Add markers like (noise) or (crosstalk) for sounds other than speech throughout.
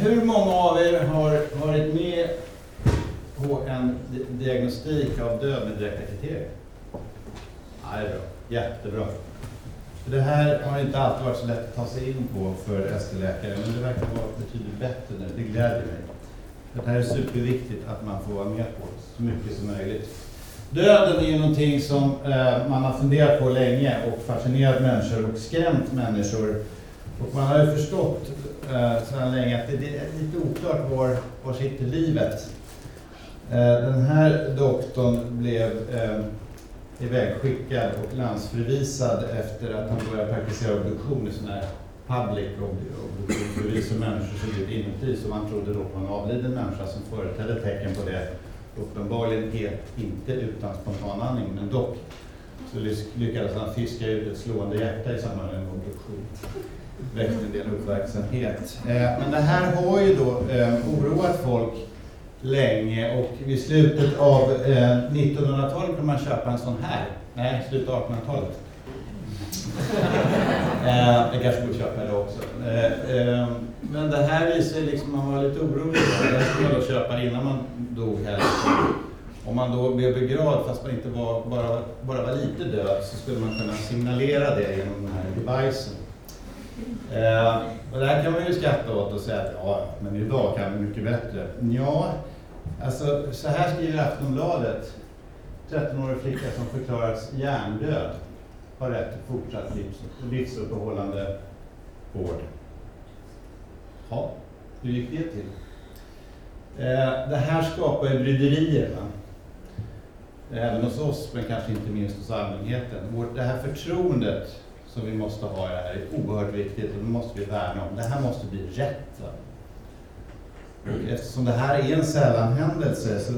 hur många av er har varit med på en diagnostik av död med direkta kriterier? Nej, bra. Jättebra. För det här har inte alltid varit så lätt att ta sig in på för ST-läkare, men det verkar vara betydligt bättre nu. Det gläder mig. Det här är superviktigt att man får vara med på så mycket som möjligt. Döden är ju någonting som eh, man har funderat på länge och fascinerat människor och skrämt människor. Och man har ju förstått eh, sedan länge att det, det är lite oklart var, var sitter livet. Eh, den här doktorn blev eh, ivägskickad och landsförvisad efter att han började praktisera obduktion i sån här public obduktion, förvisa människor som ut inuti som man trodde då på en avliden människa som företedde tecken på det. Uppenbarligen helt inte utan spontanandning, men dock så lyckades han fiska ut ett slående hjärta i samband med en obduktion. Väckte en del uppmärksamhet. Eh, men det här har ju då eh, oroat folk länge och vid slutet av 1900-talet eh, kunde man köpa en sån här. Nej, slutet av 1800-talet. (laughs) eh, jag kanske borde köpa det också. Men det här visar liksom, man var lite orolig. Det skulle man då köpa innan man dog helst. Om man då blev begravd fast man inte var, bara, bara var lite död så skulle man kunna signalera det genom den här devicen. Eh, och det här kan man ju skratta åt och säga att ja, men idag kan vi mycket bättre. Ja, alltså så här skriver Aftonbladet. 13-årig flicka som förklarats hjärndöd har rätt till fortsatt livs, livsuppehållande vård. Ja, hur gick det till? Eh, det här skapar ju bryderier. Va? Även hos oss, men kanske inte minst hos allmänheten. det här förtroendet som vi måste ha i det här är oerhört viktigt och det måste vi värna om. Det här måste bli rätt. Och eftersom det här är en sällanhändelse så,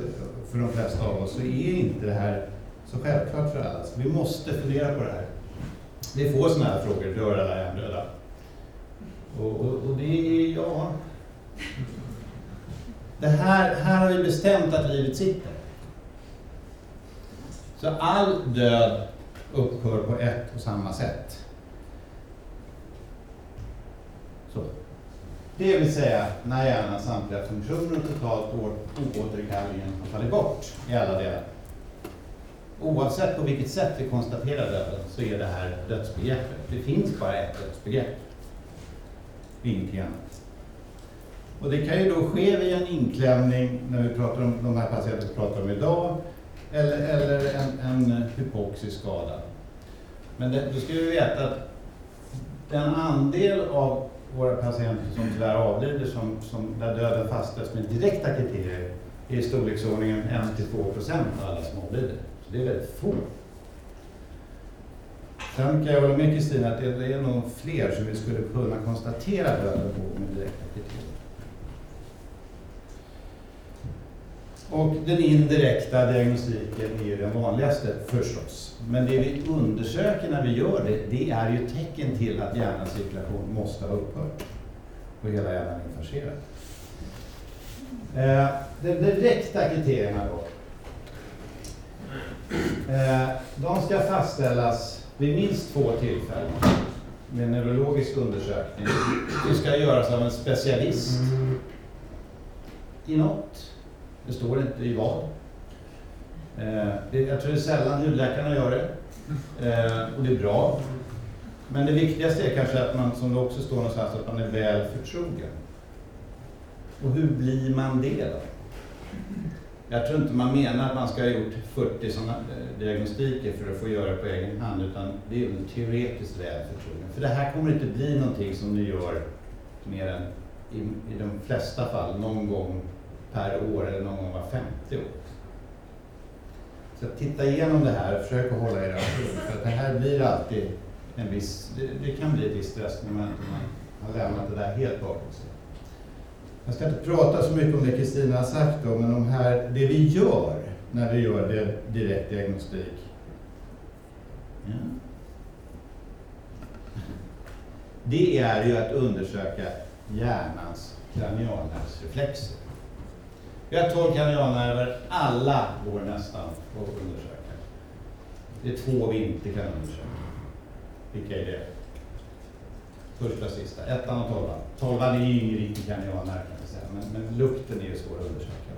för de flesta av oss så är inte det här så självklart för alla. Så vi måste fundera på det här. Det är få sådana här frågor, dör alla hjärndöda? Och, och, och det är, ja... Det här, här har vi bestämt att livet sitter. Så all död upphör på ett och samma sätt. Så. Det vill säga när hjärnans samtliga funktioner totalt oåterkalleligen har fallit bort i alla delar. Oavsett på vilket sätt vi konstaterar döden så är det här dödsbegreppet. Det finns bara ett dödsbegrepp. Ingenting annat. Och det kan ju då ske via en inklämning när vi pratar om de här patienterna vi pratar om idag eller, eller en, en hypoxisk skada. Men det, då ska vi veta att den andel av våra patienter som tyvärr avlider som, som där döden fastställs med direkta kriterier är i storleksordningen 1-2 procent av alla som avlider. Så det är väldigt få. Sen kan jag hålla med Kristina att det, det är nog fler som vi skulle kunna konstatera döden på med direkta kriterier. Och den indirekta diagnostiken är ju den vanligaste förstås. Men det vi undersöker när vi gör det, det är ju tecken till att hjärnans cirkulation måste ha upphört och hela hjärnan är infarserad. Eh, de direkta kriterierna då. Eh, de ska fastställas vid minst två tillfällen med neurologisk undersökning. Det ska göras av en specialist i något det står inte i vad. Eh, det, jag tror det är sällan hudläkarna gör det. Eh, och det är bra. Men det viktigaste är kanske att man, som det också står någonstans, att man är väl förtrogen. Och hur blir man det då? Jag tror inte man menar att man ska ha gjort 40 sådana eh, diagnostiker för att få göra det på egen hand, utan det är en teoretiskt väl förtrogen. För det här kommer inte bli någonting som ni gör mer än i, i de flesta fall någon gång per år eller någon gång var 50 år. Så titta igenom det här, försök att hålla er ajour. För att det här blir alltid en viss, det, det kan bli ett visst stressmoment om man har lämnat det där helt bakom sig. Jag ska inte prata så mycket om det Kristina har sagt då, men de här, det vi gör när vi gör det, direkt diagnostik. Ja. Det är ju att undersöka hjärnans kranialnervsreflexer. Vi har 12 kranialnerver, alla går nästan att undersöka. Det är två vi inte kan undersöka. Vilka är det? första och sista, ettan och tolvan. Tolvan är ju ingen riktig kanioner kan vi säga, men, men lukten är ju svår att undersöka.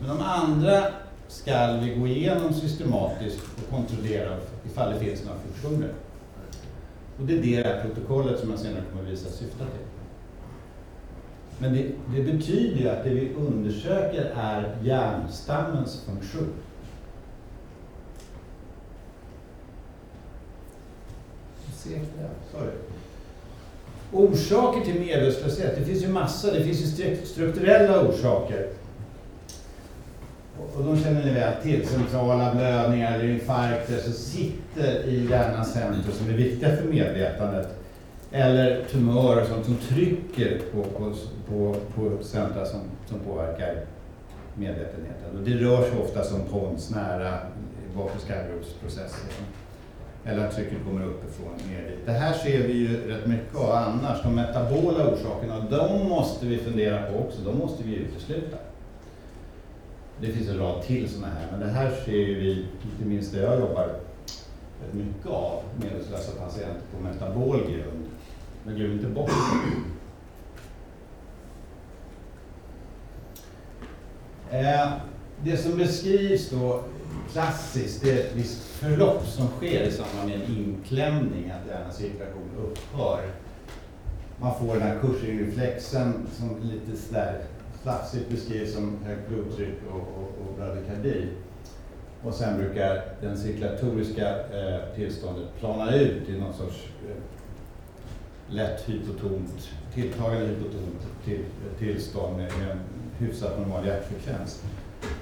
Men de andra ska vi gå igenom systematiskt och kontrollera ifall det finns några funktioner. Och det är det här protokollet som jag senare kommer att visa syftar till. Men det, det betyder ju att det vi undersöker är hjärnstammens funktion. Sorry. Orsaker till medvetslöshet, det finns ju massa. Det finns ju strukturella orsaker. Och de känner ni väl till, centrala blödningar eller infarkter som sitter i hjärnans centrum som är viktiga för medvetandet. Eller tumörer och sånt som trycker på, på, på, på centra som, som påverkar medvetenheten. Och det rör sig ofta som pons nära bakre skallgropsprocesser. Eller att trycket kommer uppifrån ner dit. Det här ser vi ju rätt mycket av annars. De metabola orsakerna, de måste vi fundera på också. De måste vi utesluta. Det finns en rad till sådana här, men det här ser vi, inte minst där jag jobbar, rätt mycket av medvetslösa patienter på metabol grund. Men glöm inte bort eh, det som beskrivs då klassiskt, det är ett visst förlopp som sker i samband med en inklämning, att denna cirkulation upphör. Man får den här kursreflexen som lite sådär slafsigt beskrivs som högt blodtryck och, och, och bradykardi. Och sen brukar den cirkulatoriska eh, tillståndet plana ut i någon sorts eh, lätt hypotont, tilltagande hypotont till, tillstånd med, med en hyfsat normal hjärtfrekvens.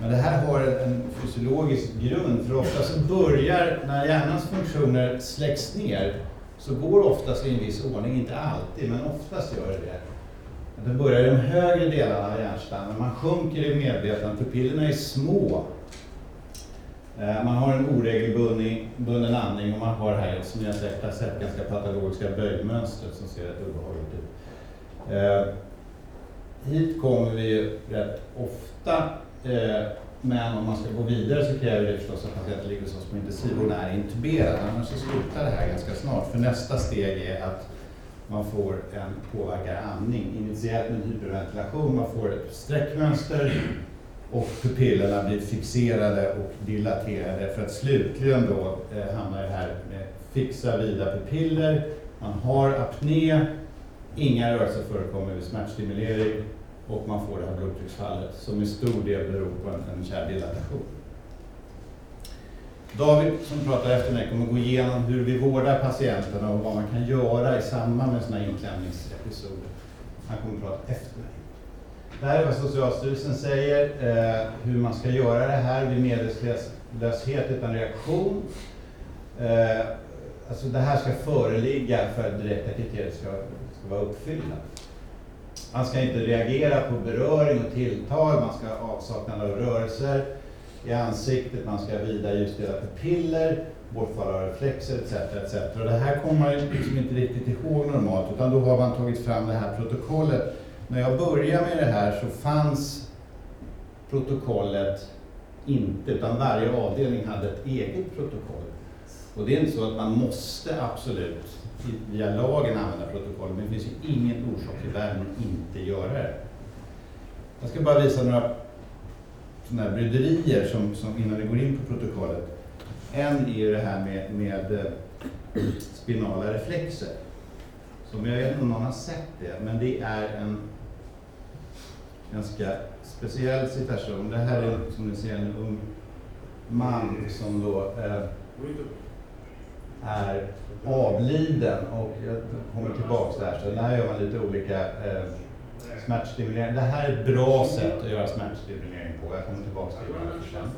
Men det här har en fysiologisk grund, för ofta så börjar, när hjärnans funktioner släcks ner, så går oftast i en viss ordning, inte alltid, men oftast gör det det. Den börjar i de högre delarna av hjärnstammen, man sjunker i medvetandet, pupillerna är små. Eh, man har en oregelbunden andning och man har här, som ni har har sett, ganska patologiska böjmönster som ser rätt obehagligt ut. Eh, hit kommer vi rätt ofta Eh, men om man ska gå vidare så kräver det förstås att patienten ligger hos oss på intensivvården och är intuberad. Annars så slutar det här ganska snart. För nästa steg är att man får en påverkad andning. Initiellt med hyperventilation, man får ett sträckmönster och pupillerna blir fixerade och dilaterade för att slutligen då eh, hamna i det här med fixa vida pupiller. Man har apné, inga rörelser förekommer vid smärtstimulering och man får det här blodtrycksfallet som i stor del beror på en, en kärldilatation. David som pratar efter mig kommer gå igenom hur vi vårdar patienterna och vad man kan göra i samband med sådana här inklämningsepisoder. Han kommer prata efter mig. Det här är vad Socialstyrelsen säger, eh, hur man ska göra det här vid medvetslöshet utan reaktion. Eh, alltså det här ska föreligga för att direkta kriterier ska, ska vara uppfyllda. Man ska inte reagera på beröring och tilltal, man ska ha avsaknad av rörelser i ansiktet, man ska vida ljusdelar pupiller, bortfall av reflexer etc. etc. Och det här kommer man liksom inte riktigt ihåg normalt, utan då har man tagit fram det här protokollet. När jag började med det här så fanns protokollet inte, utan varje avdelning hade ett eget protokoll. Och det är inte så att man måste absolut via lagen använda protokollet, men det finns ju ingen orsak i världen att inte göra det. Jag ska bara visa några sådana här bryderier som, som, innan vi går in på protokollet. En är ju det här med, med eh, spinala reflexer. Som jag vet inte om någon har sett det, men det är en ganska speciell situation. Det här är som ni ser en ung man som då eh, är avliden och jag kommer tillbaks där så där gör man lite olika eh, smärtstimulering. Det här är ett bra sätt att göra smärtstimulering på. Jag kommer tillbaks till det sen.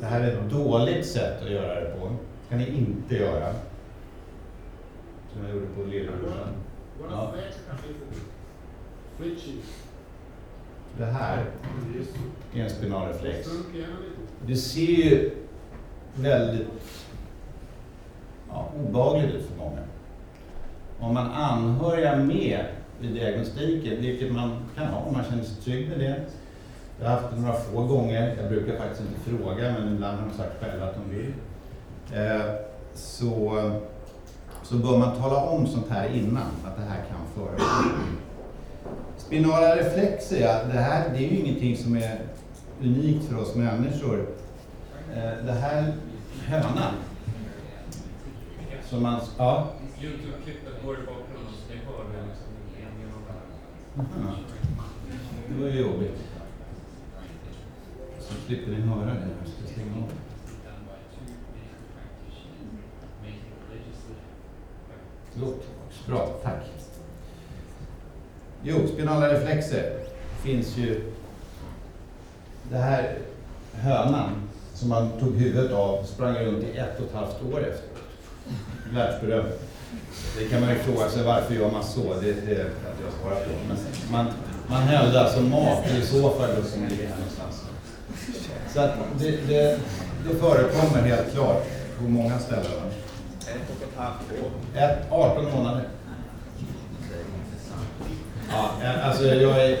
Det här är ett dåligt sätt att göra det på. Det ska ni inte göra. Som jag gjorde på lillbrorsan. Ja. Det här är en spinalreflex. Det ser ju väldigt ja, obehagligt ut för många. Om man anhöriga med vid diagnostiken, vilket man kan ha om man känner sig trygg med det, Jag har haft det några få gånger. Jag brukar faktiskt inte fråga, men ibland har de sagt själva att de vill. Eh, så, så bör man tala om sånt här innan, att det här kan förekomma. Spinala reflexer, ja, det här det är ju ingenting som är unikt för oss människor. Eh, det här hönan, som man... Ja. Youtube-klippet går i bakgrunden så ni hör det liksom en genom Aha. Det var ju jobbigt. Slipper ni höra det. Jag ska stänga av. Förlåt. Bra, tack. Jo, spinala reflexer finns ju... Det här hönan som man tog huvudet av sprang runt i ett och ett halvt år efteråt. Världsberöm. Det kan man ju fråga sig varför gör man så? Det, det kan inte jag svara på. Men man, man hällde alltså mat i så fall som ligger här någonstans. Så att det, det, det förekommer helt klart på många ställen. Ett och ett halvt år. Ett, 18 månader. Ja, alltså jag är...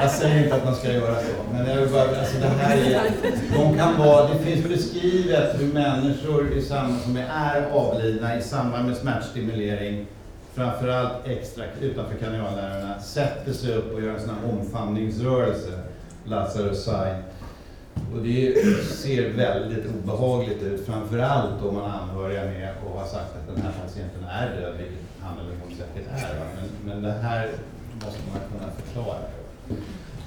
Jag säger inte att man ska göra så, men jag vill bara, alltså det här är... De kan vara, det finns beskrivet hur människor i samband, som är avlidna i samband med smärtstimulering, framförallt extra utanför kranialnerverna, sätter sig upp och gör en sån här omfamningsrörelse, Lazarus sign. Och det ser väldigt obehagligt ut, framförallt om man har anhöriga med och har sagt att den här patienten är död, vilket han eller hon säkert är. Men, men det här måste man kunna förklara.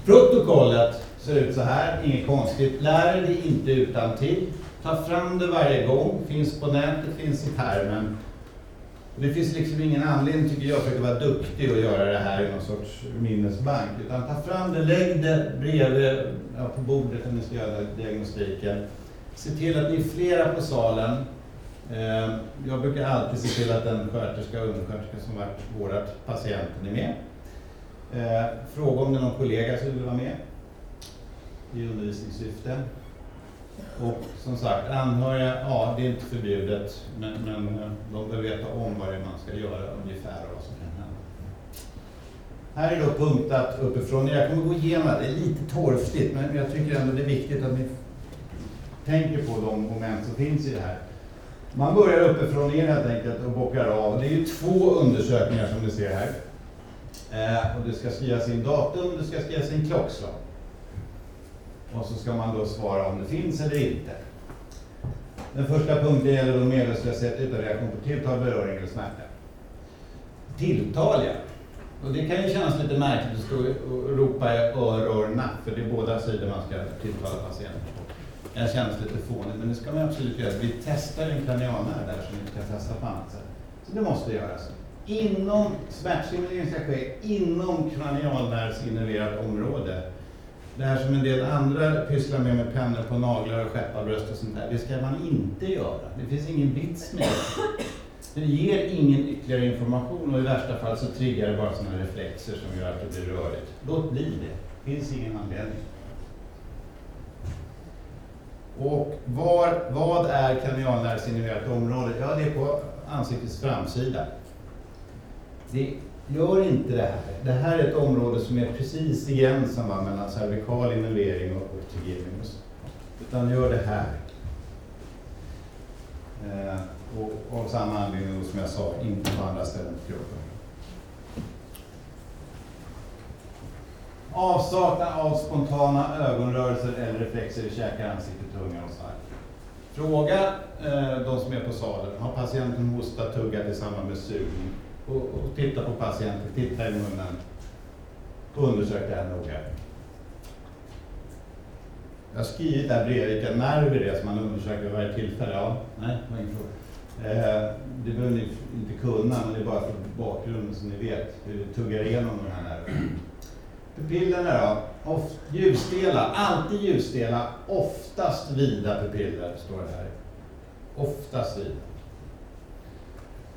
Protokollet ser ut så här, inget konstigt. Lär dig det inte utan till. Ta fram det varje gång, finns på nätet, finns i termen. Och det finns liksom ingen anledning, tycker jag, för att vara duktig och göra det här i någon sorts minnesbank. Utan ta fram det, lägg det bredvid, ja, på bordet när ni ska göra diagnostiken. Se till att ni är flera på salen. Eh, Jag brukar alltid se till att den sköterska och undersköterska som varit vårdat patienten är med. Eh, Fråga om det är någon kollega som vill vara med i undervisningssyfte. Och som sagt, anhöriga, ja det är inte förbjudet, men, men eh, de bör veta om vad det är man ska göra ungefär och vad som kan hända. Här är då punktat uppifrån. Jag kommer gå igenom det, det är lite torftigt, men jag tycker ändå det är viktigt att ni tänker på de moment som finns i det här. Man börjar uppifrån ner helt enkelt och bockar av. Det är ju två undersökningar som ni ser här. Eh, och det ska skrivas in datum, det ska skrivas in klockslag. Och så ska man då svara om det finns eller inte. Den första punkten gäller då medvetslöshet utan reaktion på tilltal, beröring eller smärta. Tilltal, ja. Och det kan ju kännas lite märkligt att stå och ropa i örorna, för det är båda sidor man ska tilltala patienten på. Det känns lite fånigt, men det ska man absolut göra. Vi testar en kranialnerv där som vi inte kan testa på annat sätt. Så det måste göras. Inom, ska ske inom kranialnervsinnerverat område. Det här som en del andra pysslar med med pennor på naglar och skepparbröst och sånt där, det ska man inte göra. Det finns ingen vits med det. Det ger ingen ytterligare information och i värsta fall så triggar det bara sådana reflexer som gör att det blir rörigt. Låt bli det. Det finns ingen anledning. Och var, vad är kranialnervsinnerverat område? Ja, det är på ansiktets framsida. Det gör inte det här. Det här är ett område som är precis i gränsen va, mellan cervikal innervering och, och trigeminus. Utan gör det här. Eh, och av samma anledning som jag sa, inte på andra ställen på kroppen. Avsaknad av spontana ögonrörelser eller reflexer i käkar, ansikte, tunga och svalg. Fråga eh, de som är på salen, har patienten hostat, tuggat i samband med sugning? Och, och titta på patienten, titta i munnen. Undersök det här noga. Jag har skrivit där bredvid vilka nerver det är som man undersöker vid varje tillfälle. Ja, nej, det var ingen fråga. Eh, det behöver ni inte kunna, men det är bara för bakgrunden så ni vet hur det tuggar igenom de här nerverna. Pupillerna då? Oft, ljusstela, alltid ljusstela, oftast vida pupiller, står det här. Oftast vida.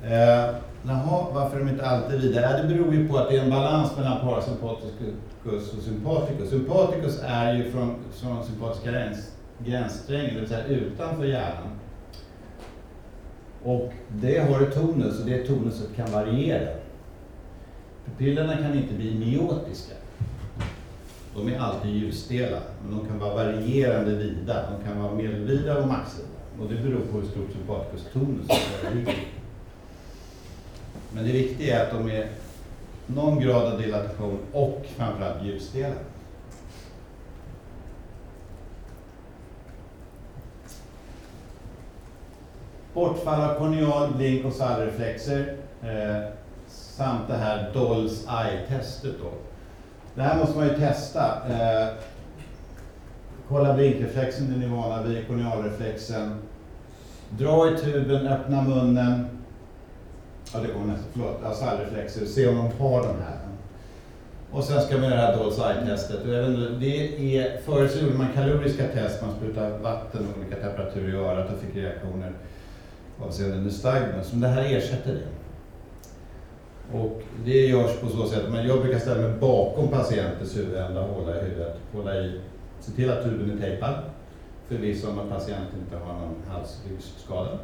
Eh, jaha, varför är de inte alltid vidare? Ja, det beror ju på att det är en balans mellan parasympaticus och sympaticus. Sympaticus är ju från, från sympatiska gräns, gränssträngen, det vill säga utanför hjärnan. Och det har ett tonus och det tonuset kan variera. Pupillerna kan inte bli myotiska. De är alltid ljusstela, men de kan vara varierande vida. De kan vara medelvida och maxvida. Och det beror på hur stort sympaticus-tonus är. Men det viktiga är att de är någon grad av dilatation och framförallt ljusdelen. Bortfall av korneal blink och sallreflexer eh, samt det här Dolls Eye-testet då. Det här måste man ju testa. Eh, kolla blinkreflexen, den är vana vid, kornealreflexen. Dra i tuben, öppna munnen. Ja, det kommer nästan förlåt. Alltså ja, sallreflexer, se om de har de här. Och sen ska man göra det här Dolls Eye-testet. Det är, förut så gjorde man kaloriska test, man sprutade vatten och olika temperaturer i örat och fick reaktioner avseende nystagmus. Men det här ersätter det. Och det görs på så sätt, men jag brukar ställa mig bakom patientens huvudända, hålla i huvudet, hålla i, se till att tuben är tejpad, förvissa om att patienten inte har någon halsryggskada.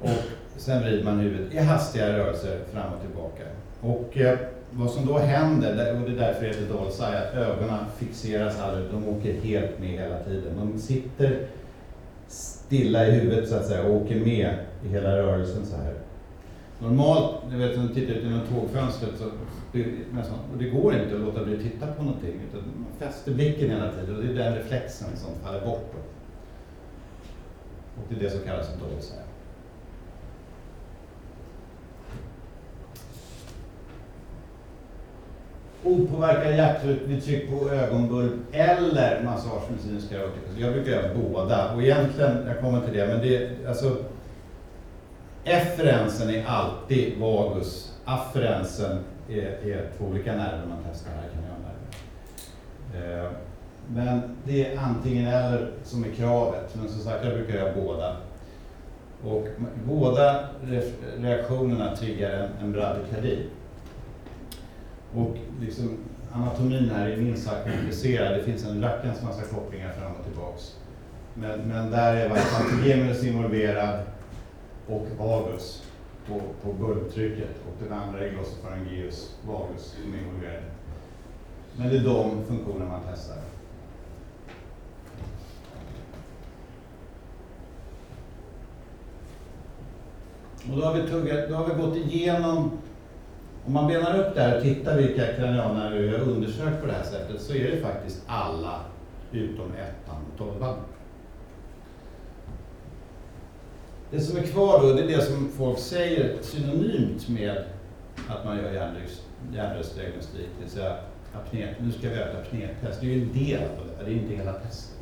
Och sen vrider man huvudet i hastiga rörelser fram och tillbaka. Och eh, vad som då händer, och det är därför det heter är att ögonen fixeras aldrig, de åker helt med hela tiden. De sitter stilla i huvudet så att säga och åker med i hela rörelsen så här. Normalt, du vet när du tittar ut genom tågfönstret så nästan, och det går inte att låta bli att titta på någonting utan man fäster blicken hela tiden och det är den reflexen som faller bort. Då. Och det är det som kallas för opåverkad hjärttryck vid tryck på ögonbulb eller massage massagemedicinska rörelser. Jag brukar göra båda och egentligen, jag kommer till det, men det alltså Efferensen är alltid vagus. Afferensen är, är två olika nerver man testar här, kanalnerver. Eh, men det är antingen eller som är kravet, men som sagt jag brukar göra båda. Och båda reaktionerna triggar en, en bradykardi. Och liksom, anatomin här är minst sagt komplicerad. Det finns en rackarns massa kopplingar fram och tillbaks. Men, men där är antigeminus involverad och vagus på, på bulbtrycket och den andra är glossopharyngeus vagus som är involverad. Men det är de funktionerna man testar. Och då har vi, tuggat, då har vi gått igenom om man benar upp det här och tittar vilka kranialnerver vi har undersökt på det här sättet så är det faktiskt alla utom ettan och tolvan. Det som är kvar då, det är det som folk säger synonymt med att man gör hjärnröstdiagnostik, det vill säga apné, nu ska vi göra ett apnétest. Det är ju en del av det, det är inte hela testet.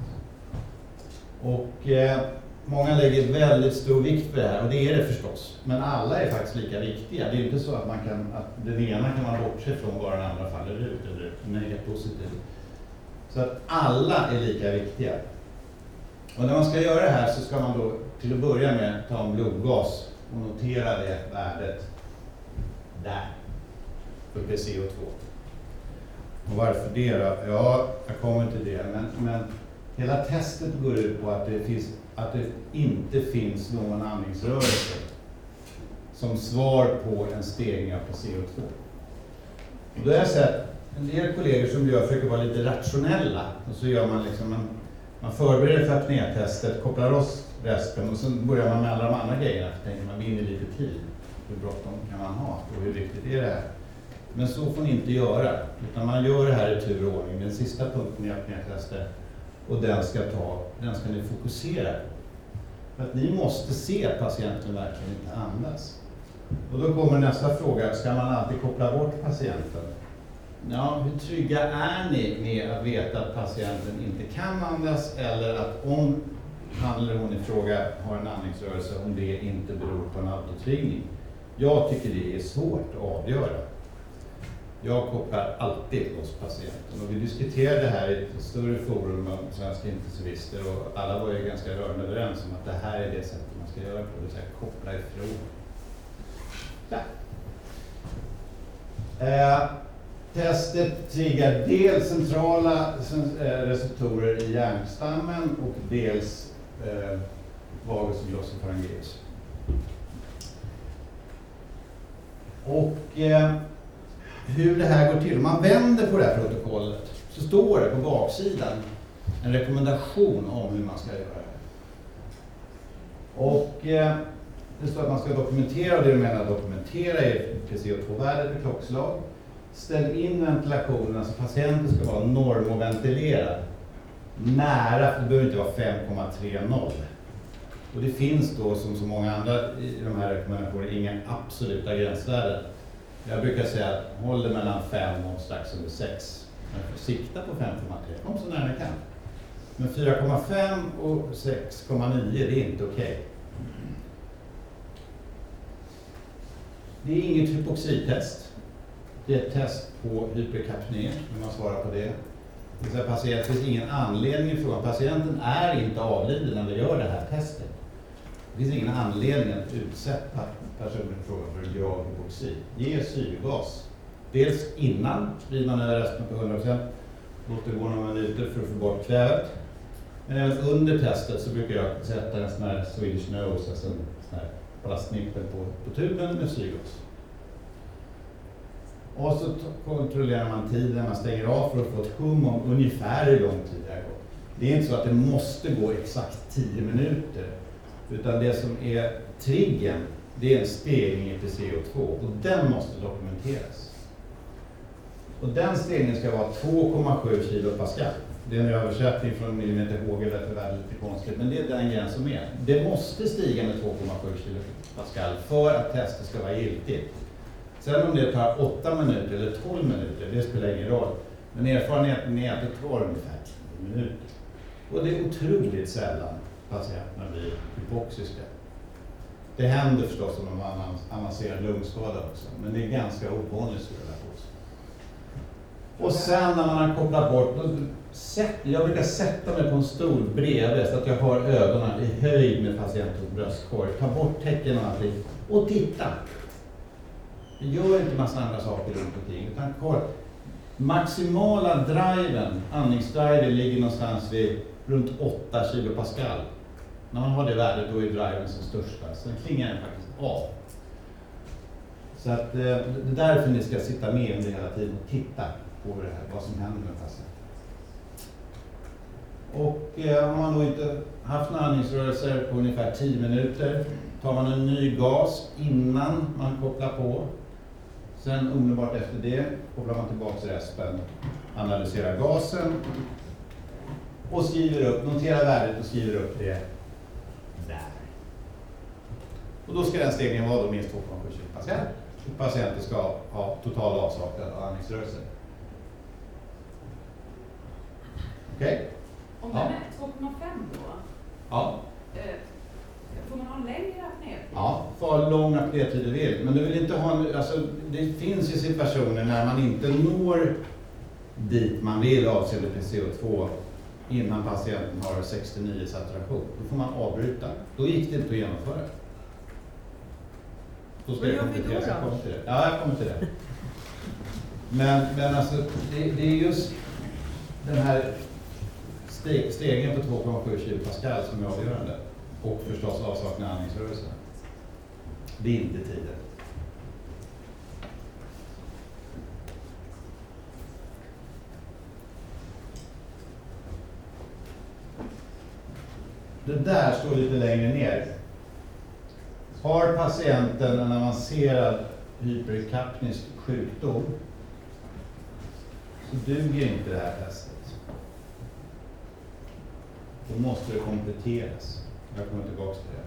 Och eh, Många lägger väldigt stor vikt vid det här och det är det förstås. Men alla är faktiskt lika viktiga. Det är inte så att, man kan, att den ena kan man bortse från bara den andra faller ut eller är positiv. Så att alla är lika viktiga. Och när man ska göra det här så ska man då till att börja med ta en blodgas och notera det värdet där, för PCO2. Och varför det då? Ja, jag kommer till det. Men, men hela testet går ut på att det finns att det inte finns någon andningsrörelse som svar på en stegring av CO2. Och då har jag sett en del kollegor som gör, försöker vara lite rationella och så gör man liksom en, man förbereder för apnétestet, kopplar loss resten och sen börjar man med alla de andra grejerna. För tänker man vinner lite tid. Hur bråttom kan man ha och hur viktigt är det här? Men så får ni inte göra, utan man gör det här i tur och ordning. Den sista punkten i apnétestet och den ska, ta, den ska ni fokusera på. För att ni måste se att patienten verkligen inte andas. Och då kommer nästa fråga, ska man alltid koppla bort patienten? Ja, hur trygga är ni med att veta att patienten inte kan andas eller att om han eller hon i fråga har en andningsrörelse, om det inte beror på en autotvingning? Jag tycker det är svårt att avgöra. Jag kopplar alltid oss patienten och vi diskuterade det här i ett större forum av svenska intensivister och alla var ju ganska rörande överens om att det här är det sättet man ska göra på, det vill säga koppla ifrån. Ja. Eh, testet triggar dels centrala eh, receptorer i hjärnstammen och dels eh, vagus och glossopharyngeus. Och eh, hur det här går till. Om man vänder på det här protokollet så står det på baksidan en rekommendation om hur man ska göra det. Och eh, det står att man ska dokumentera, och det du menar dokumentera är PCO2-värdet vid klockslag. Ställ in ventilationen, alltså patienten ska vara normoventilerad. Nära, för det behöver inte vara 5,30. Och det finns då som så många andra i de här rekommendationerna inga absoluta gränsvärden. Jag brukar säga att håll det mellan 5 och strax under 6. Men får sikta på 5,3, kom så nära ni kan. Men 4,5 och 6,9 det är inte okej. Okay. Det är inget hypoxitest. Det är ett test på hyperkapné, när man svarar på det. Det, vill patient, det finns ingen anledning att fråga, Patienten är inte avliden när vi gör det här testet. Det finns ingen anledning att utsätta personen i fråga för grav hypoxi. Ge syrgas. Dels innan sprider man över resten på 100%, låter det gå några minuter för att få bort kvävet. Men även under testet så brukar jag sätta en sån här Swedish nose, alltså en sån här plastnippel på, på tuben med syrgas. Och så kontrollerar man tiden, man stänger av för att få ett hum om ungefär hur lång tid det har gått. Det är inte så att det måste gå exakt 10 minuter, utan det som är triggern, det är en stegring i CO2 och den måste dokumenteras. Och den stegringen ska vara 2,7 kilo Pascal. Det är en översättning från millimeter HG, därför är det lite konstigt, men det är den gräns som är. Det måste stiga med 2,7 kilo Pascal för att testet ska vara giltigt. Sen om det tar 8 minuter eller 12 minuter, det spelar ingen roll. Men erfarenheten är att det tar ungefär 10 minuter. Och det är otroligt sällan patienterna blir hypoxiska. Det händer förstås om de har avancerad lungskada också, men det är ganska ovanligt skulle jag påstå. Och sen när man har kopplat bort, jag brukar sätta mig på en stol bredvid så att jag har ögonen i höjd med patientens bröstkorg, ta bort tecken och allting och titta. Gör inte massa andra saker runt omkring, utan kolla. Maximala driven, andningsdriven, ligger någonstans vid runt 8 kilopascal. När man har det värdet då är driven som största. Sen klingar den faktiskt av. Så att, eh, det är därför ni ska sitta med under hela tiden och titta på det här, vad som händer med patienten. Och eh, har man då inte haft några andningsrörelser på ungefär 10 minuter tar man en ny gas innan man kopplar på. Sen omedelbart efter det kopplar man tillbaka respen, analyserar gasen och skriver upp, noterar värdet och skriver upp det. Och då ska den stegringen vara då minst 2,7 patient. Patienten ska ha total avsaknad av andningsrörelser. Okej? Okay? Om den är 2,5 då? Ja. Eh, får man ha en längre apnétid? Ja, få ha lång apnétid du vill. Men du vill inte ha en, alltså, det finns ju situationer när man inte når dit man vill avseende PCO2 innan patienten har 69 saturation. Då får man avbryta. Då gick det inte att genomföra. Då ska Vad jag gör vi komplettera, så jag då? kommer till det. Ja, jag kommer till det. Men, men alltså, det, det är just den här steg, stegen på 2,7 kilo Pascal som är avgörande. Och förstås avsaknad av andningsrörelse. Det är inte tiden. Det där står lite längre ner. Har patienten en avancerad hyperkapnisk sjukdom så duger inte det här testet. Då måste det kompletteras. Jag kommer tillbaka till det.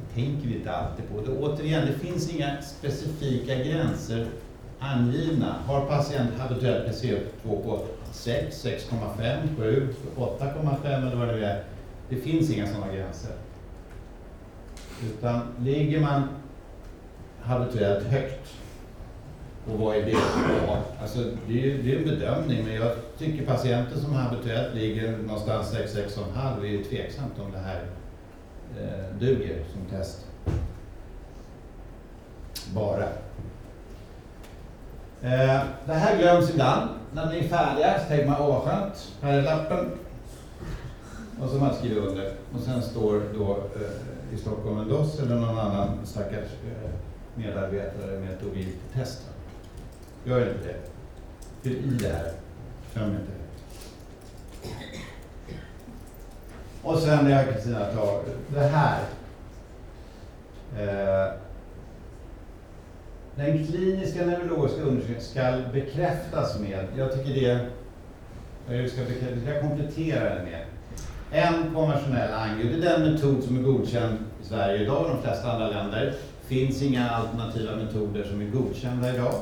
Det tänker vi inte alltid på. Det, återigen, det finns inga specifika gränser angivna. Har patienten habituellt PCO2 på 6, 6,5, 7, 8,5 eller vad det nu är. Det finns inga sådana gränser. Utan ligger man habituellt högt och vad är det? då? alltså det, är, det är en bedömning, men jag tycker patienter som habituellt ligger någonstans 6-6,5 är ju tveksamt om det här eh, duger som test. Bara. Eh, det här glöms ibland. När ni är färdiga så tänker man, åh vad skönt, här är lappen. Och så man skriver under. Och sen står då eh, i Stockholm en eller någon annan stackars eh, medarbetare med ett ogiltigt test. Gör inte det. Fyll i det här. glöm inte det. Och sen det här Kristina tar, det här. Eh, den kliniska neurologiska undersökningen ska bekräftas med, jag tycker det, jag ska, bekräfta, jag ska komplettera den med en konventionell angio. Det är den metod som är godkänd i Sverige idag och de flesta andra länder. Det finns inga alternativa metoder som är godkända idag.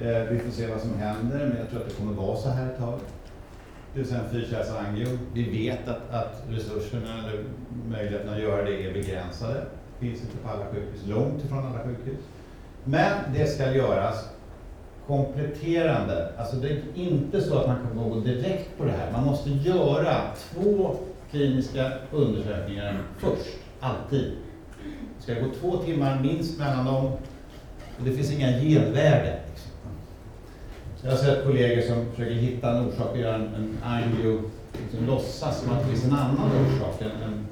Eh, vi får se vad som händer, men jag tror att det kommer vara så här ett tag. Det vill säga en fyrkärlsangio. Vi vet att, att resurserna eller möjligheterna att göra det är begränsade. Det finns inte på alla sjukhus, långt ifrån alla sjukhus. Men det ska göras kompletterande. Alltså det är inte så att man kan gå direkt på det här. Man måste göra två kliniska undersökningar först, alltid. Det ska gå två timmar minst mellan dem och det finns inga genvägar. Liksom. Jag har sett kollegor som försöker hitta en orsak och göra en, en angio, liksom låtsas som att det finns en annan orsak än en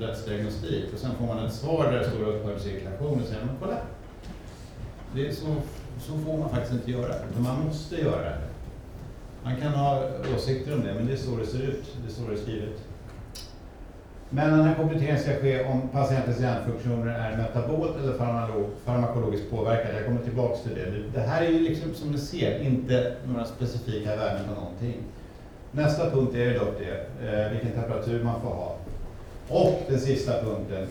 dödsdiagnostik. Och sen får man ett svar där det står upphörd cirkulation och säger man kolla, det är så, så får man faktiskt inte göra, utan man måste göra det. Man kan ha åsikter om det, men det är så det ser ut, det är så det är skrivet. Men den här kompletteringen ska ske om patientens hjärnfunktioner är metabolt eller farmakologiskt påverkade. Jag kommer tillbaks till det. Det här är ju liksom som ni ser inte några specifika värden på någonting. Nästa punkt är dock det, eh, vilken temperatur man får ha. Och den sista punkten,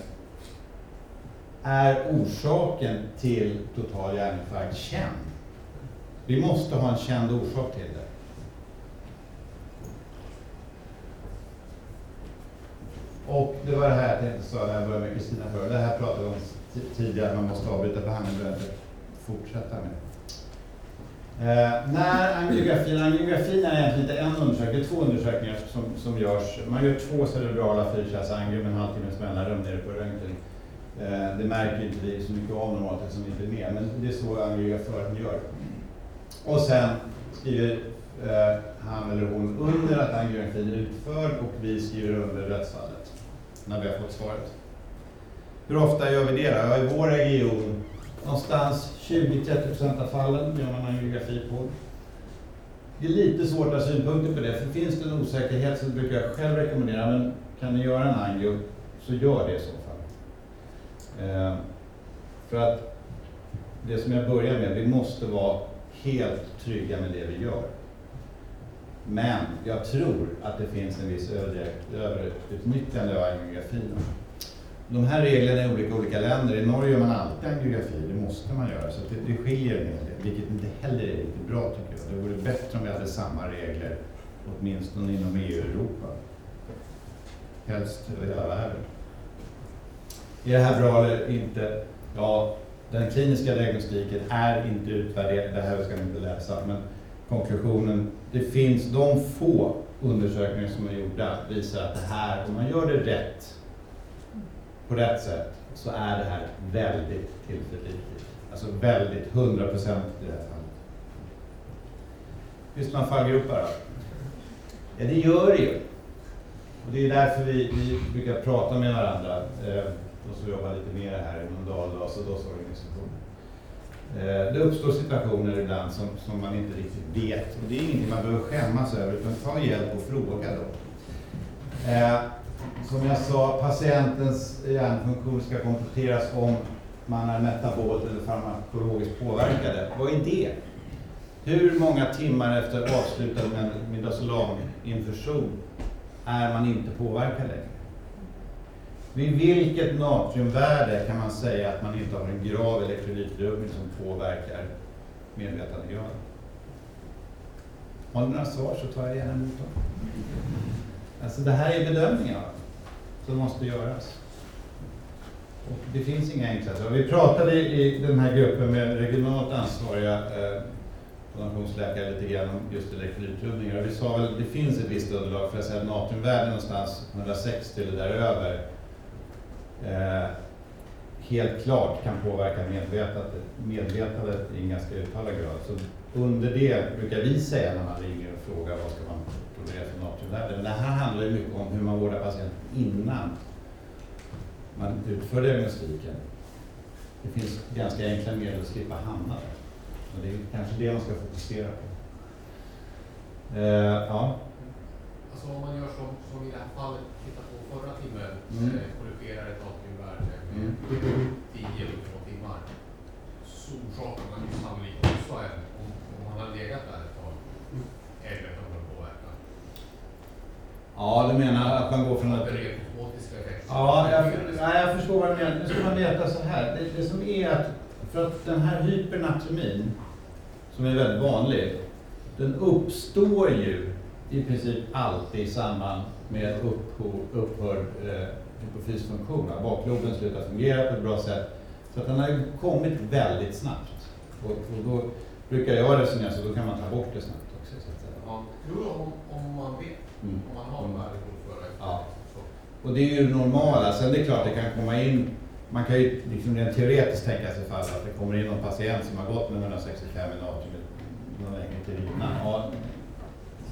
är orsaken till total hjärninfarkt känd? Vi måste ha en känd orsak till det. Och det var det här jag tänkte säga när jag började med Kristina förr. Det här pratade vi om tidigare, man måste avbryta behandlingen, behöver inte fortsätta med. Eh, när angiografin, angiografin är egentligen inte en undersökning, det är två undersökningar som, som görs. Man gör två cerebrala fyrkärlsangio med en halvtimmes mellanrum nere på röntgen. Eh, det märker inte vi så mycket av normalt eftersom vi inte är med, men det är så angiografen gör. Och sen skriver eh, han eller hon under att angiografin är utförd och vi skriver under rättsfallet när vi har fått svaret. Hur ofta gör vi det då? Ja, I vår region, någonstans 20-30% av fallen gör man angiografi på. Det är lite svårt att ha synpunkter på det, för finns det en osäkerhet så brukar jag själv rekommendera, men kan ni göra en angio så gör det så. Eh, för att det som jag börjar med, vi måste vara helt trygga med det vi gör. Men jag tror att det finns en viss överutnyttjande av angiografin. De här reglerna är olika i olika länder. I Norge gör man alltid angiografi, det måste man göra. Så det, det skiljer en hel del, vilket inte heller är riktigt bra tycker jag. Det vore bättre om vi hade samma regler, åtminstone inom EU och Europa. Helst över hela världen. Är det här bra eller inte? Ja, den kliniska diagnostiken är inte utvärderad, det här ska ni inte läsa, men konklusionen, det finns de få undersökningar som är gjorda visar att det här, om man gör det rätt, på rätt sätt, så är det här väldigt tillförlitligt. Alltså väldigt, 100 procent i det här fallet. Visst man fallgropar då? Ja, det gör det ju. Och det är därför vi, vi brukar prata med varandra. Eh, och de som jobbar lite mer här inom Daldas och DOS organisationer. Det uppstår situationer ibland som, som man inte riktigt vet och det är ingenting man behöver skämmas över utan ta hjälp och fråga då. Eh, som jag sa, patientens hjärnfunktion ska kompletteras om man är metabolt eller farmakologiskt påverkade. Vad är det? Hur många timmar efter avslutad middagsolaminfusion är man inte påverkad längre? Vid vilket natriumvärde kan man säga att man inte har en grav elektrolytrubbning som påverkar medvetandegraden? Har ni några svar så tar jag gärna emot dem. Alltså det här är bedömningar som måste göras. Och det finns inga enkla svar. Vi pratade i den här gruppen med regionalt ansvariga eh, donationsläkare lite grann om just elektrolytrubbningar. Och vi sa väl det finns ett visst underlag för att säga att natriumvärden någonstans 160 eller däröver eh, helt klart kan påverka medvetandet, medvetandet i en ganska uttalad grad. Så under det brukar vi säga när man ringer och frågar vad ska man tolerera för natriumvärde. Men det här handlar ju mycket om hur man vårdar patienten innan man utför diagnostiken. Det finns ganska enkla medel att slippa hamna där. Och det är kanske det man ska fokusera på. Eh, ja. Alltså om man gör som, som i det här fallet, tittar förra timmen, Mm. eh, korrigerar ett natriumvärde med Mm. 10 eller 2 timmar. Så orsakar man ju sannolikt också en, om, om man har legat där ett tag, en metanolpåverkan. ja, du menar att man går från att... Osmotiska effekter. Ja, jag, nej, jag förstår vad du menar. Nu ska man veta så här. Det, det som är att, för att den här hypernatremin, som är väldigt vanlig, den uppstår ju i princip alltid i samband med upphör- upphörd eh, hypofysfunktion. va? Bakloben slutar fungera på ett bra sätt. Så att den har kommit väldigt snabbt. Och, och då brukar jag resonera så då kan man ta bort det snabbt också. Så att säga. Ja, om, om man vet, Mm. om man har Mm. värden förra Ja. så. Och det är ju det normala. Sen det är klart det kan komma in, man kan ju liksom rent teoretiskt tänka sig fall att det kommer in någon patient som har gått med 165 i natrium någon längre tid innan. Ja,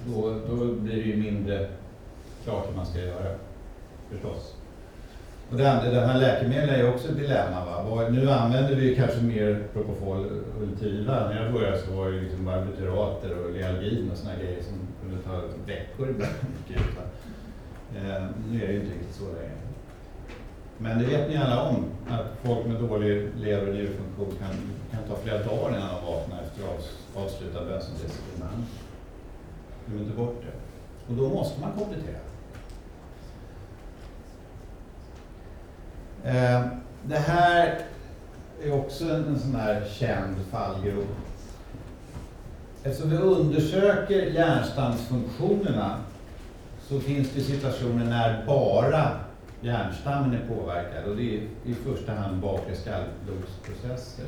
då, då blir det ju mindre klart hur man ska göra, förstås. Och det, andra, det här läkemedlen är ju också ett dilemma. Va? Nu använder vi ju kanske mer Propofol Ultiva. När jag började så var det ju liksom barbiturater och Lealgin och såna grejer som kunde ta veckor ibland. Eh, nu är det ju inte riktigt så längre. Men det vet ni alla om, att folk med dålig lever och njurfunktion kan, kan ta flera dagar innan de vaknar efter avslutad bensodiazepinbehandling. Glöm inte bort det. Och då måste man komplettera. Eh, det här är också en, en sån här känd fallgrop. Eftersom vi undersöker hjärnstamsfunktionerna så finns det situationer när bara hjärnstammen är påverkad och det är i första hand bakre skallblodsprocesser.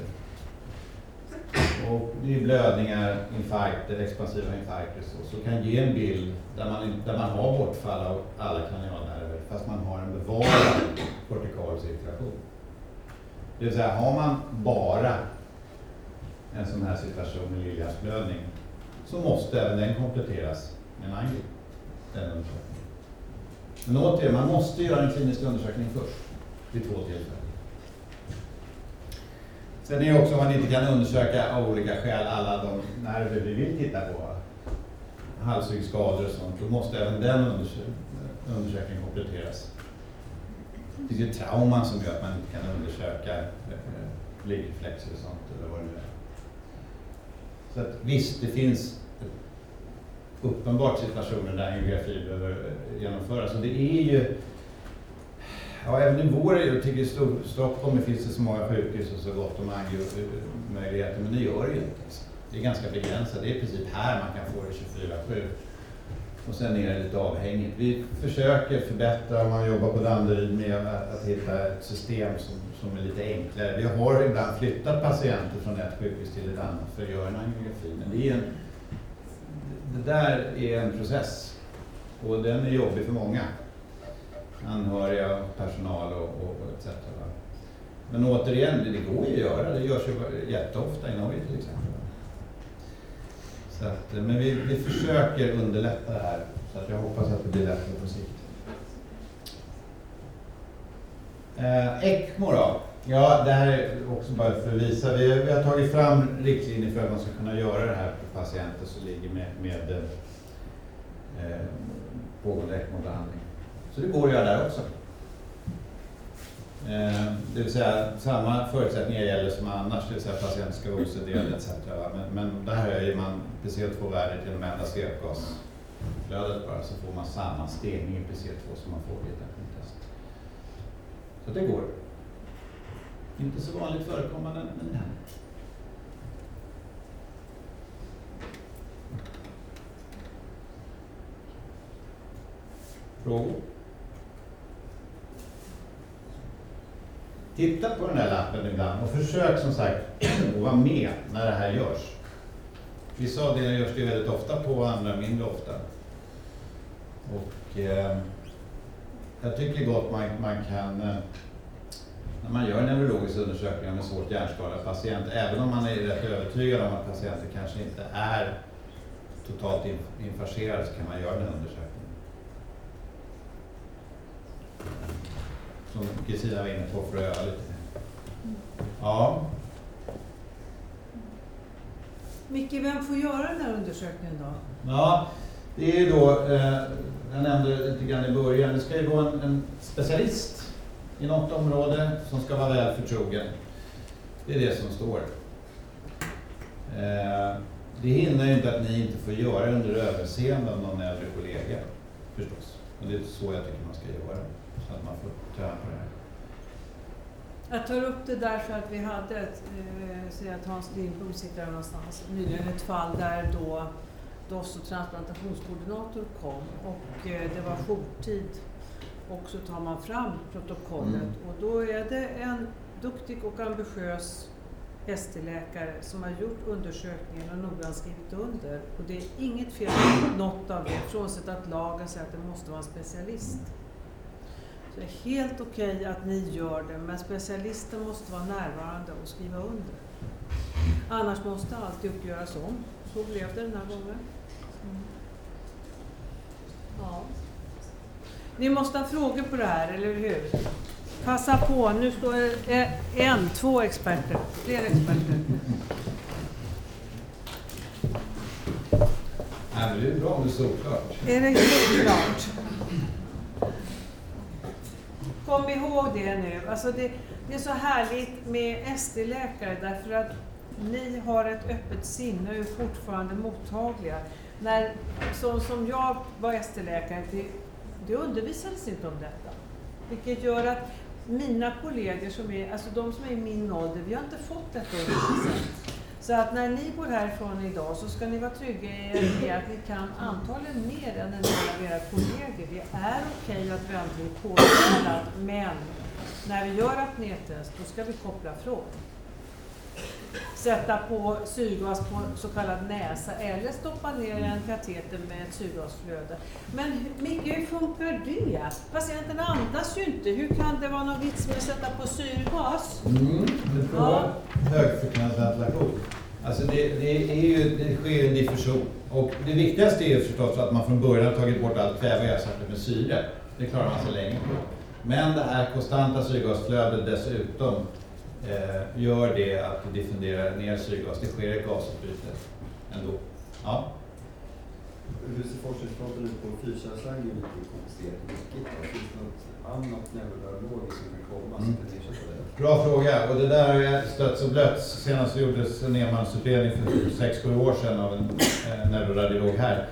Och det är blödningar, infarkter, expansiva infarkter så, så kan ge en bild där man, där man har bortfall av alla kranialnerver fast man har en bevarad kortikal cirkulation. Det vill säga har man bara en sån här situation med lillhjärtsblödning så måste även den kompletteras med en angio, den undersökningen. Men återigen, man måste göra en klinisk undersökning först vid två tillfällen. Sen är det också om man inte kan undersöka av olika skäl alla de nerver vi vill titta på, halsryggskador och sånt, då måste även den undersökningen kompletteras. Det finns ju trauman som gör att man inte kan undersöka eh, ligreflexer och sånt eller vad det nu är. Så att visst, det finns uppenbart situationer där angiografi behöver eh, genomföras. Och det är ju, ja även i vår, jag tycker i Stockholm finns det så många sjukhus och så gott om eh, möjligheter. men det gör det ju inte. Det är ganska begränsat, det är i princip här man kan få det 24-7. Och sen är det lite avhängigt. Vi försöker förbättra, om man jobbar på Danderyd, med att, hitta ett system som, som är lite enklare. Vi har ibland flyttat patienter från ett sjukhus till ett annat för att göra en angiografi, men det är en det där är en process och den är jobbig för många. Anhöriga, personal och, och, och etc. Men återigen, det det går ju att göra. Det görs ju jätteofta i Norge till exempel. Så att, eh, men vi, vi försöker underlätta det här så att jag hoppas att det blir lättare på sikt. Eh, ECMO då? Ja, det här är också bara för att visa. Vi, vi har tagit fram riktlinjer för att man ska kunna göra det här på patienter som ligger med, med eh, pågående ECMO-behandling. Så det går att göra där också. Eh, det vill säga samma förutsättningar gäller som annars, det vill säga patienten ska vara OCD etc. Men, men där höjer man PCO2-värdet genom att ändra svepgasflödet bara så får man samma stegning i PCO2 som man får i ett test. Så det går. Inte så vanligt förekommande, men det händer. Frågor? Titta på den där lappen ibland och försök som sagt att vara med när det här görs. Vissa avdelningar görs det väldigt ofta på, andra mindre ofta. Och eh, jag tycker gott man, man kan, eh, när man gör neurologisk undersökning av en svårt hjärnskadad patient, även om man är rätt övertygad om att patienten kanske inte är totalt infarcerad, så kan man göra den här undersökningen. Som Kristina var inne på för att öva lite. Ja. Micke, vem får göra den här undersökningen då? Ja, det är ju då, eh, jag nämnde lite grann i början, det ska ju vara en, en specialist i något område som ska vara väl förtrogen. Det är det som står. Eh, det hindrar ju inte att ni inte får göra det under överseende av någon äldre kollega, förstås. Och det är så jag tycker man ska göra, så att man får här. Jag tar upp det därför att vi hade ett, eh, säger att Hans Lindblom sitter här någonstans, nyligen ett fall där då DOS och transplantationskoordinator kom och eh, det var jourtid och så tar man fram protokollet Mm. och då är det en duktig och ambitiös ST-läkare som har gjort undersökningen och noggrant skrivit under. Och det är inget fel på något av det, frånsett att lagen säger att det måste vara en specialist. Så det är helt okej att ni gör det, men specialisten måste vara närvarande och skriva under. Annars måste alltid uppgöras om. Så blev det den här gången. Mm. Ja. Ni måste ha frågor på det här, eller hur? Passa på, nu står det eh, en, två experter, fler experter. Nej, men det är bra om det är solklart. Är det helt klart? Kom ihåg det nu. Alltså det, det är så härligt med SD-läkare därför att ni har ett öppet sinne och är fortfarande mottagliga. När, så som jag var ST-läkare, det, det undervisades inte om detta. Vilket gör att mina kollegor som är, alltså de som är i min ålder, vi har inte fått detta undervisat. Så att när ni går härifrån idag så ska ni vara trygga i att ni kan antagligen mer än en del av era kollegor. Det är okej att vänta bli påkallad, men när vi gör apnetest då ska vi koppla från. Sätta på syrgas på så kallad näsa eller stoppa ner en kateter med ett syrgasflöde. Men Micke, hur funkar det? Patienten andas ju inte. Hur kan det vara någon vits med att sätta på syrgas? Mm, det prova högfrekvensventilation. Alltså det, det, är ju, det sker en diffusion. Och det viktigaste är ju förstås att man från början har tagit bort allt kväve och ersatt det med syre. Det klarar man sig länge på. Men det här konstanta syrgasflödet dessutom eh, gör det att det diffunderar ner syrgas. Det sker ett gasutbyte ändå. Ja. Hur ser forskningsfronten ut på lite och läskigt? då? Finns det något annat neurologiskt som kan komma Mm. det? Bra fråga. Och det där har jag stötts och blötts. Senast gjordes en enmansutredning för 6-7 år sedan av en eh, neuroradiolog här.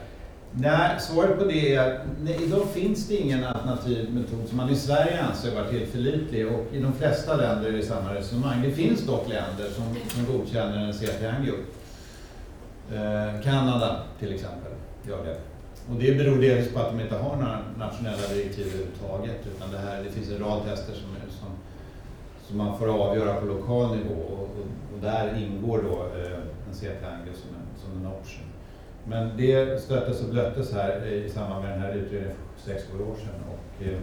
Nej, svaret på det är att nej, idag finns det ingen alternativ metod som man i Sverige anser vara tillförlitlig och i de flesta länder är det samma resonemang. Det finns dock länder som, som godkänner en CT-angio. Eh, Kanada till exempel gör det. Och det beror delvis på att de inte har några nationella direktiv överhuvudtaget utan det, här, det finns en rad tester som, är- som, som man får avgöra på lokal nivå och, och, och där ingår då eh, en CT-angio som som en option. Men det stöttes och blöttes här i samband med den här utredningen för 6 år sedan och eh,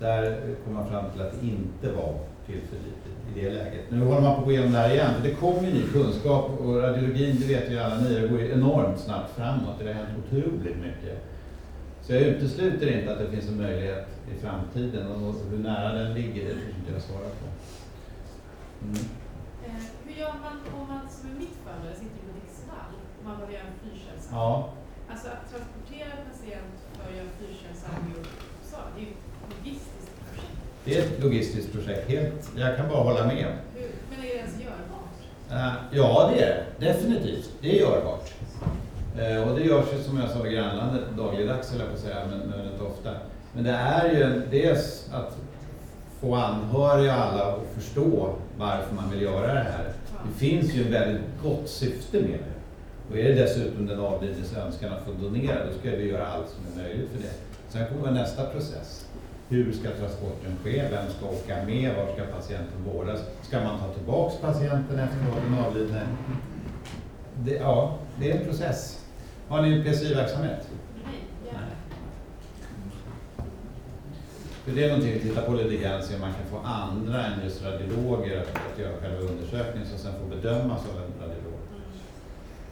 där kom man fram till att det inte var tillförlitligt i det läget. Nu håller man på att gå igenom det här igen, det kommer ju ny kunskap och radiologin, det vet ju alla ni, det går ju enormt snabbt framåt. Det har hänt otroligt mycket. Så jag utesluter inte att det finns en möjlighet i framtiden och hur nära den ligger, det tycker inte jag svara på. Mm. Eh, hur gör man om man, som i mitt fall, sitter i Hudiksvall, om man behöver göra en fyrkällsangio? Ja, Alltså att transportera en patient för en fyrkällsangio, så, det är ju ett logistiskt projekt. det är ett logistiskt projekt, helt. Jag kan bara hålla med. Hur, men är det ens görbart? Eh, ja, det är det. Definitivt. Det är görbart. Eh, och det görs ju som jag sa i grannlandet dagligdags, höll jag på att säga, men, men inte ofta. Men det är ju dels att få anhöriga alla att förstå varför man vill göra det här. Det finns ju ett väldigt gott syfte med det. Och är det dessutom den avlidnes önskan att få donera, då ska vi göra allt som är möjligt för det. Sen kommer nästa process. Hur ska transporten ske? Vem ska åka med? Var ska patienten vårdas? Ska man ta tillbaks patienten efter den avlidne? Det, ja, det är en process. Har ni en PCI-verksamhet? Nej. För det är någonting vi tittar på lite grann, se om man kan få andra än just radiologer att, att göra själva undersökningen som sen får bedömas av en radiolog. Mm.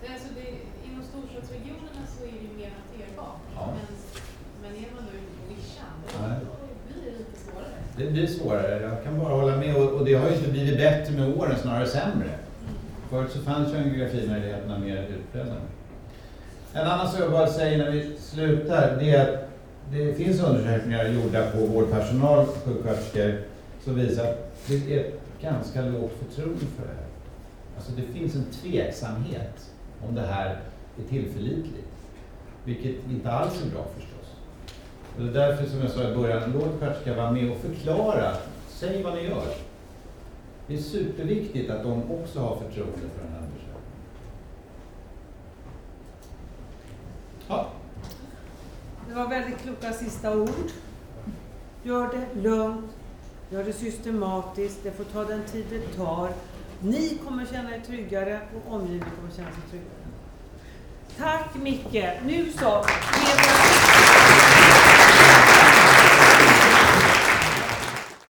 Det, är alltså det, inom storstadsregionerna så är det ju mer hanterbart. Ja. Men, men är man då ute på vischan, då, blir det lite svårare. Det blir svårare, jag kan bara hålla med. Och, och det har ju inte blivit bättre med åren, snarare sämre. Mm. Förut så fanns ju angiografimöjligheterna mer utbredda. En annan sak jag bara säger när vi slutar, det är att det finns undersökningar gjorda på vårdpersonal, sjuksköterskor, som visar att det är ganska lågt förtroende för det här. Alltså det finns en tveksamhet om det här är tillförlitligt. Vilket inte alls är bra förstås. Och det är därför som jag sa i början, låt sköterska vara med och förklara. Säg vad ni gör. Det är superviktigt att de också har förtroende för den här undersökningen. Ja, Det var väldigt kloka sista ord. Gör det lugnt, gör det systematiskt, det får ta den tid det tar. Ni kommer känna er tryggare och omgivningen kommer känna sig tryggare. Tack Micke! Nu så!